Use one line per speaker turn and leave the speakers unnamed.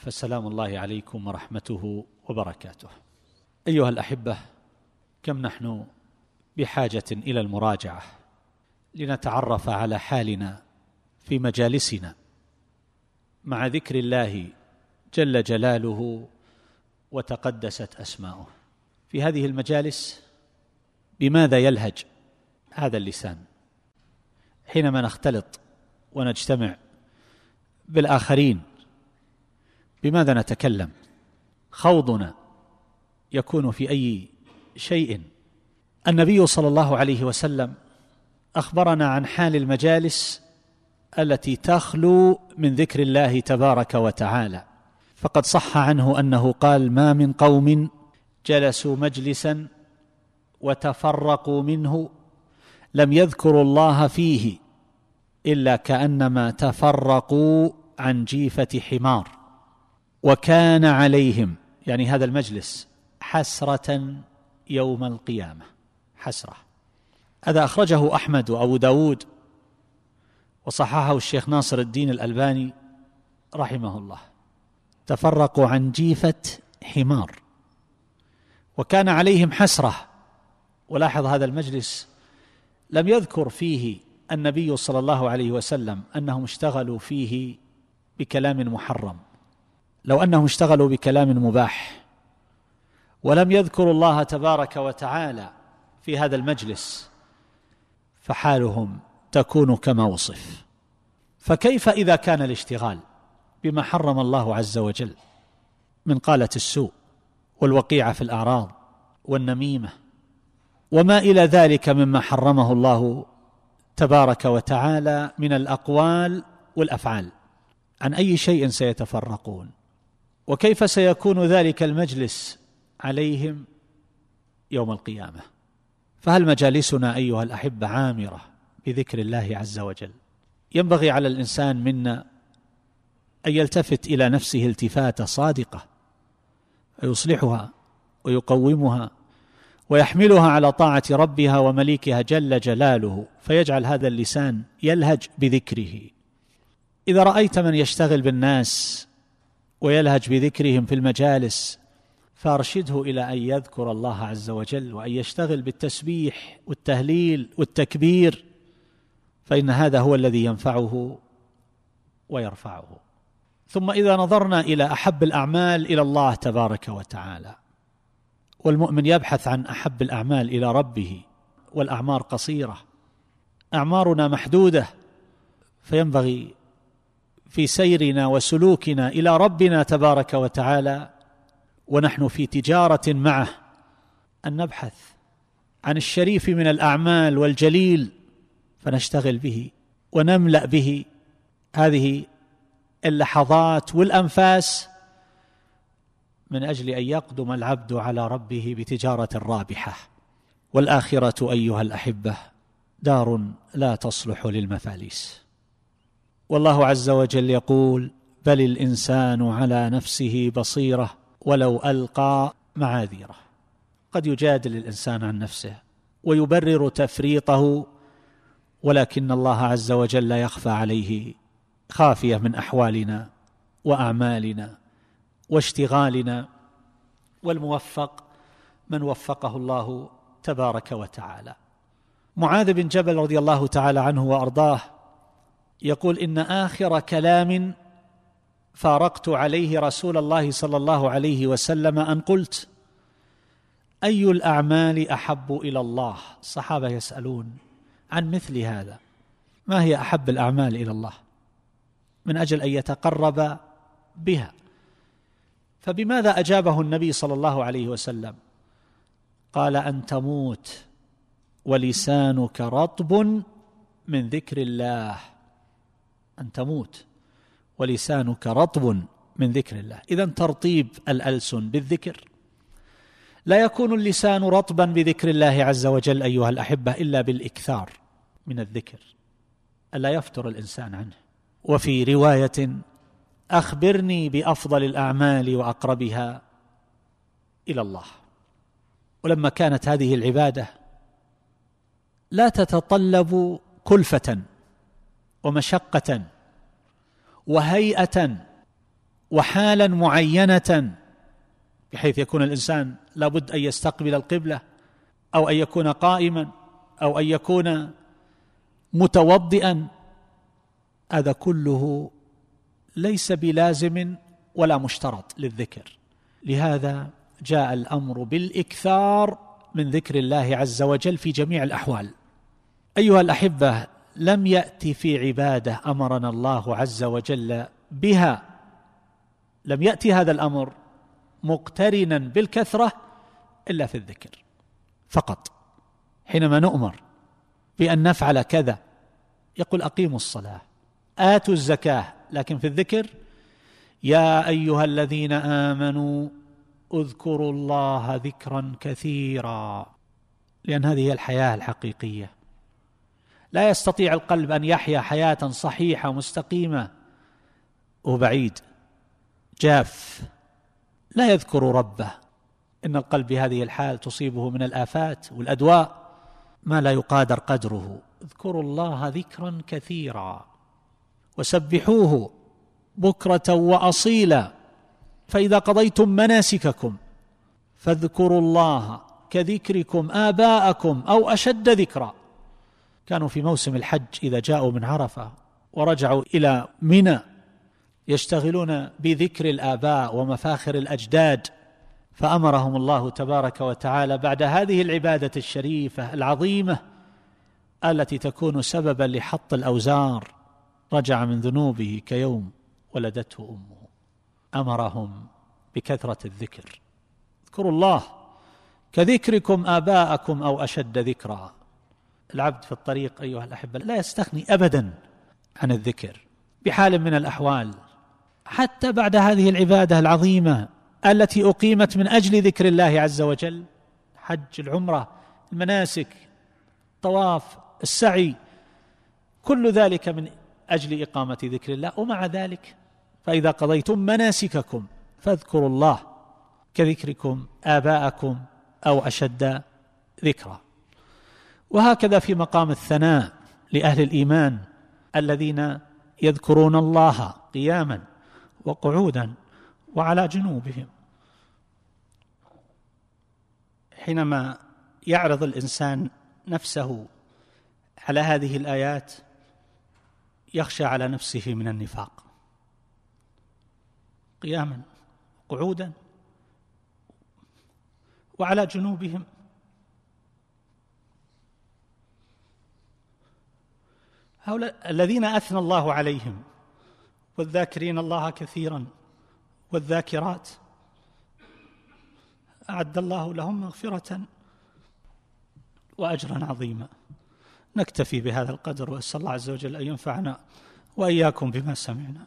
فسلام الله عليكم ورحمته وبركاته. أيها الأحبة كم نحن بحاجة إلى المراجعة لنتعرف على حالنا في مجالسنا مع ذكر الله جل جلاله وتقدست أسماؤه. في هذه المجالس بماذا يلهج هذا اللسان؟ حينما نختلط ونجتمع بالآخرين بماذا نتكلم؟ خوضنا يكون في أي شيء. النبي صلى الله عليه وسلم أخبرنا عن حال المجالس التي تخلو من ذكر الله تبارك وتعالى. فقد صح عنه أنه قال ما من قوم جلسوا مجلسا وتفرقوا منه لم يذكروا الله فيه إلا كأنما تفرقوا عن جيفة حمار. وكان عليهم يعني هذا المجلس حسرة يوم القيامة. حسرة. هذا أخرجه أحمد وأبو داود وصححه الشيخ ناصر الدين الألباني رحمه الله. تفرقوا عن جيفة حمار. وكان عليهم حسرة. ولاحظ هذا المجلس لم يذكر فيه النبي صلى الله عليه وسلم أنهم اشتغلوا فيه بكلام محرم. لو أنهم اشتغلوا بكلام مباح ولم يذكروا الله تبارك وتعالى في هذا المجلس فحالهم تكون كما وصف فكيف إذا كان الاشتغال بما حرم الله عز وجل من قالة السوء والوقيعه في الأعراض والنميمة وما إلى ذلك مما حرمه الله تبارك وتعالى من الأقوال والأفعال؟ عن أي شيء سيتفرقون؟ وكيف سيكون ذلك المجلس عليهم يوم القيامة؟ فهل مجالسنا أيها الأحبة عامرة بذكر الله عز وجل؟ ينبغي على الإنسان منا أن يلتفت إلى نفسه التفاته صادقة ويصلحها ويقومها ويحملها على طاعة ربها ومليكها جل جلاله فيجعل هذا اللسان يلهج بذكره. إذا رأيت من يشتغل بالناس ويلهج بذكرهم في المجالس فارشده إلى أن يذكر الله عز وجل وأن يشتغل بالتسبيح والتهليل والتكبير فإن هذا هو الذي ينفعه ويرفعه. ثم إذا نظرنا إلى أحب الأعمال إلى الله تبارك وتعالى والمؤمن يبحث عن أحب الأعمال إلى ربه والأعمار قصيرة أعمارنا محدودة فينبغي في سيرنا وسلوكنا إلى ربنا تبارك وتعالى ونحن في تجارة معه. أن نبحث عن الشريف من الأعمال والجليل فنشتغل به ونملأ به. هذه اللحظات والأنفاس من أجل أن يقدم العبد على ربه بتجارة رابحة. والآخرة أيها الأحبة دار لا تصلح للمفاليس. والله عز وجل يقول بل الإنسان على نفسه بصيرة ولو ألقى معاذيره. قد يجادل الإنسان عن نفسه ويبرر تفريطه ولكن الله عز وجل يخفى عليه خافية من أحوالنا وأعمالنا واشتغالنا والموفق من وفقه الله تبارك وتعالى. معاذ بن جبل رضي الله تعالى عنه وأرضاه يقول إن آخر كلام فارقت عليه رسول الله صلى الله عليه وسلم أن قلت أي الأعمال أحب إلى الله؟ الصحابة يسألون عن مثل هذا. ما هي أحب الأعمال إلى الله؟ من أجل أن يتقرب بها. فبماذا أجابه النبي صلى الله عليه وسلم؟ قال أن تموت ولسانك رطب من ذكر الله. أن تموت. ولسانك رطب من ذكر الله. إذا ترطيب الألسن بالذكر. لا يكون اللسان رطبا بذكر الله عز وجل أيها الأحبة إلا بالإكثار من الذكر. ألا يفتر الإنسان عنه. وفي رواية أخبرني بأفضل الأعمال وأقربها إلى الله. ولما كانت هذه العبادة لا تتطلب كلفة ومشقة وهيئة وحالا معينة بحيث يكون الإنسان لابد أن يستقبل القبلة أو أن يكون قائما أو أن يكون متوضئا. هذا كله ليس بلازم ولا مشترط للذكر. لهذا جاء الأمر بالإكثار من ذكر الله عز وجل في جميع الأحوال. أيها الأحبة لم يأتي في عبادة أمرنا الله عز وجل بها. لم يأتي هذا الأمر مقترنا بالكثرة إلا في الذكر فقط. حينما نؤمر بأن نفعل كذا يقول أقيموا الصلاة آتوا الزكاة. لكن في الذكر يا أيها الذين آمنوا اذكروا الله ذكرا كثيرا لأن هذه هي الحياة الحقيقية. لا يستطيع القلب أن يحيا حياة صحيحة مستقيمة. وبعيد جاف. لا يذكر ربه. إن القلب بهذه الحال تصيبه من الآفات والأدواء ما لا يقادر قدره. اذكروا الله ذكرا كثيرا. وسبحوه بكرة وأصيلا. فإذا قضيتم مناسككم فاذكروا الله كذكركم آباءكم أو أشد ذكرا. كانوا في موسم الحج إذا جاءوا من عرفة ورجعوا إلى منى يشتغلون بذكر الآباء ومفاخر الأجداد فأمرهم الله تبارك وتعالى بعد هذه العبادة الشريفة العظيمة التي تكون سببا لحط الأوزار رجع من ذنوبه كيوم ولدته أمه. أمرهم بكثرة الذكر. اذكروا الله كذكركم آباءكم أو أشد ذكرا. العبد في الطريق أيها الأحبة لا يستغني ابدا عن الذكر بحال من الأحوال. حتى بعد هذه العبادة العظيمة التي أقيمت من أجل ذكر الله عز وجل حج العمرة المناسك الطواف السعي كل ذلك من أجل إقامة ذكر الله. ومع ذلك فإذا قضيتم مناسككم فاذكروا الله كذكركم آباءكم أو أشد ذكرا. وهكذا في مقام الثناء لأهل الإيمان الذين يذكرون الله قياما وقعودا وعلى جنوبهم. حينما يعرض الإنسان نفسه على هذه الآيات يخشى على نفسه من النفاق. قياما قعودا وعلى جنوبهم. هؤلاء الذين أثنى الله عليهم والذاكرين الله كثيرا والذاكرات. أعد الله لهم مغفرة واجرا عظيما. نكتفي بهذا القدر وأسأل الله عز وجل أن ينفعنا وإياكم بما سمعنا.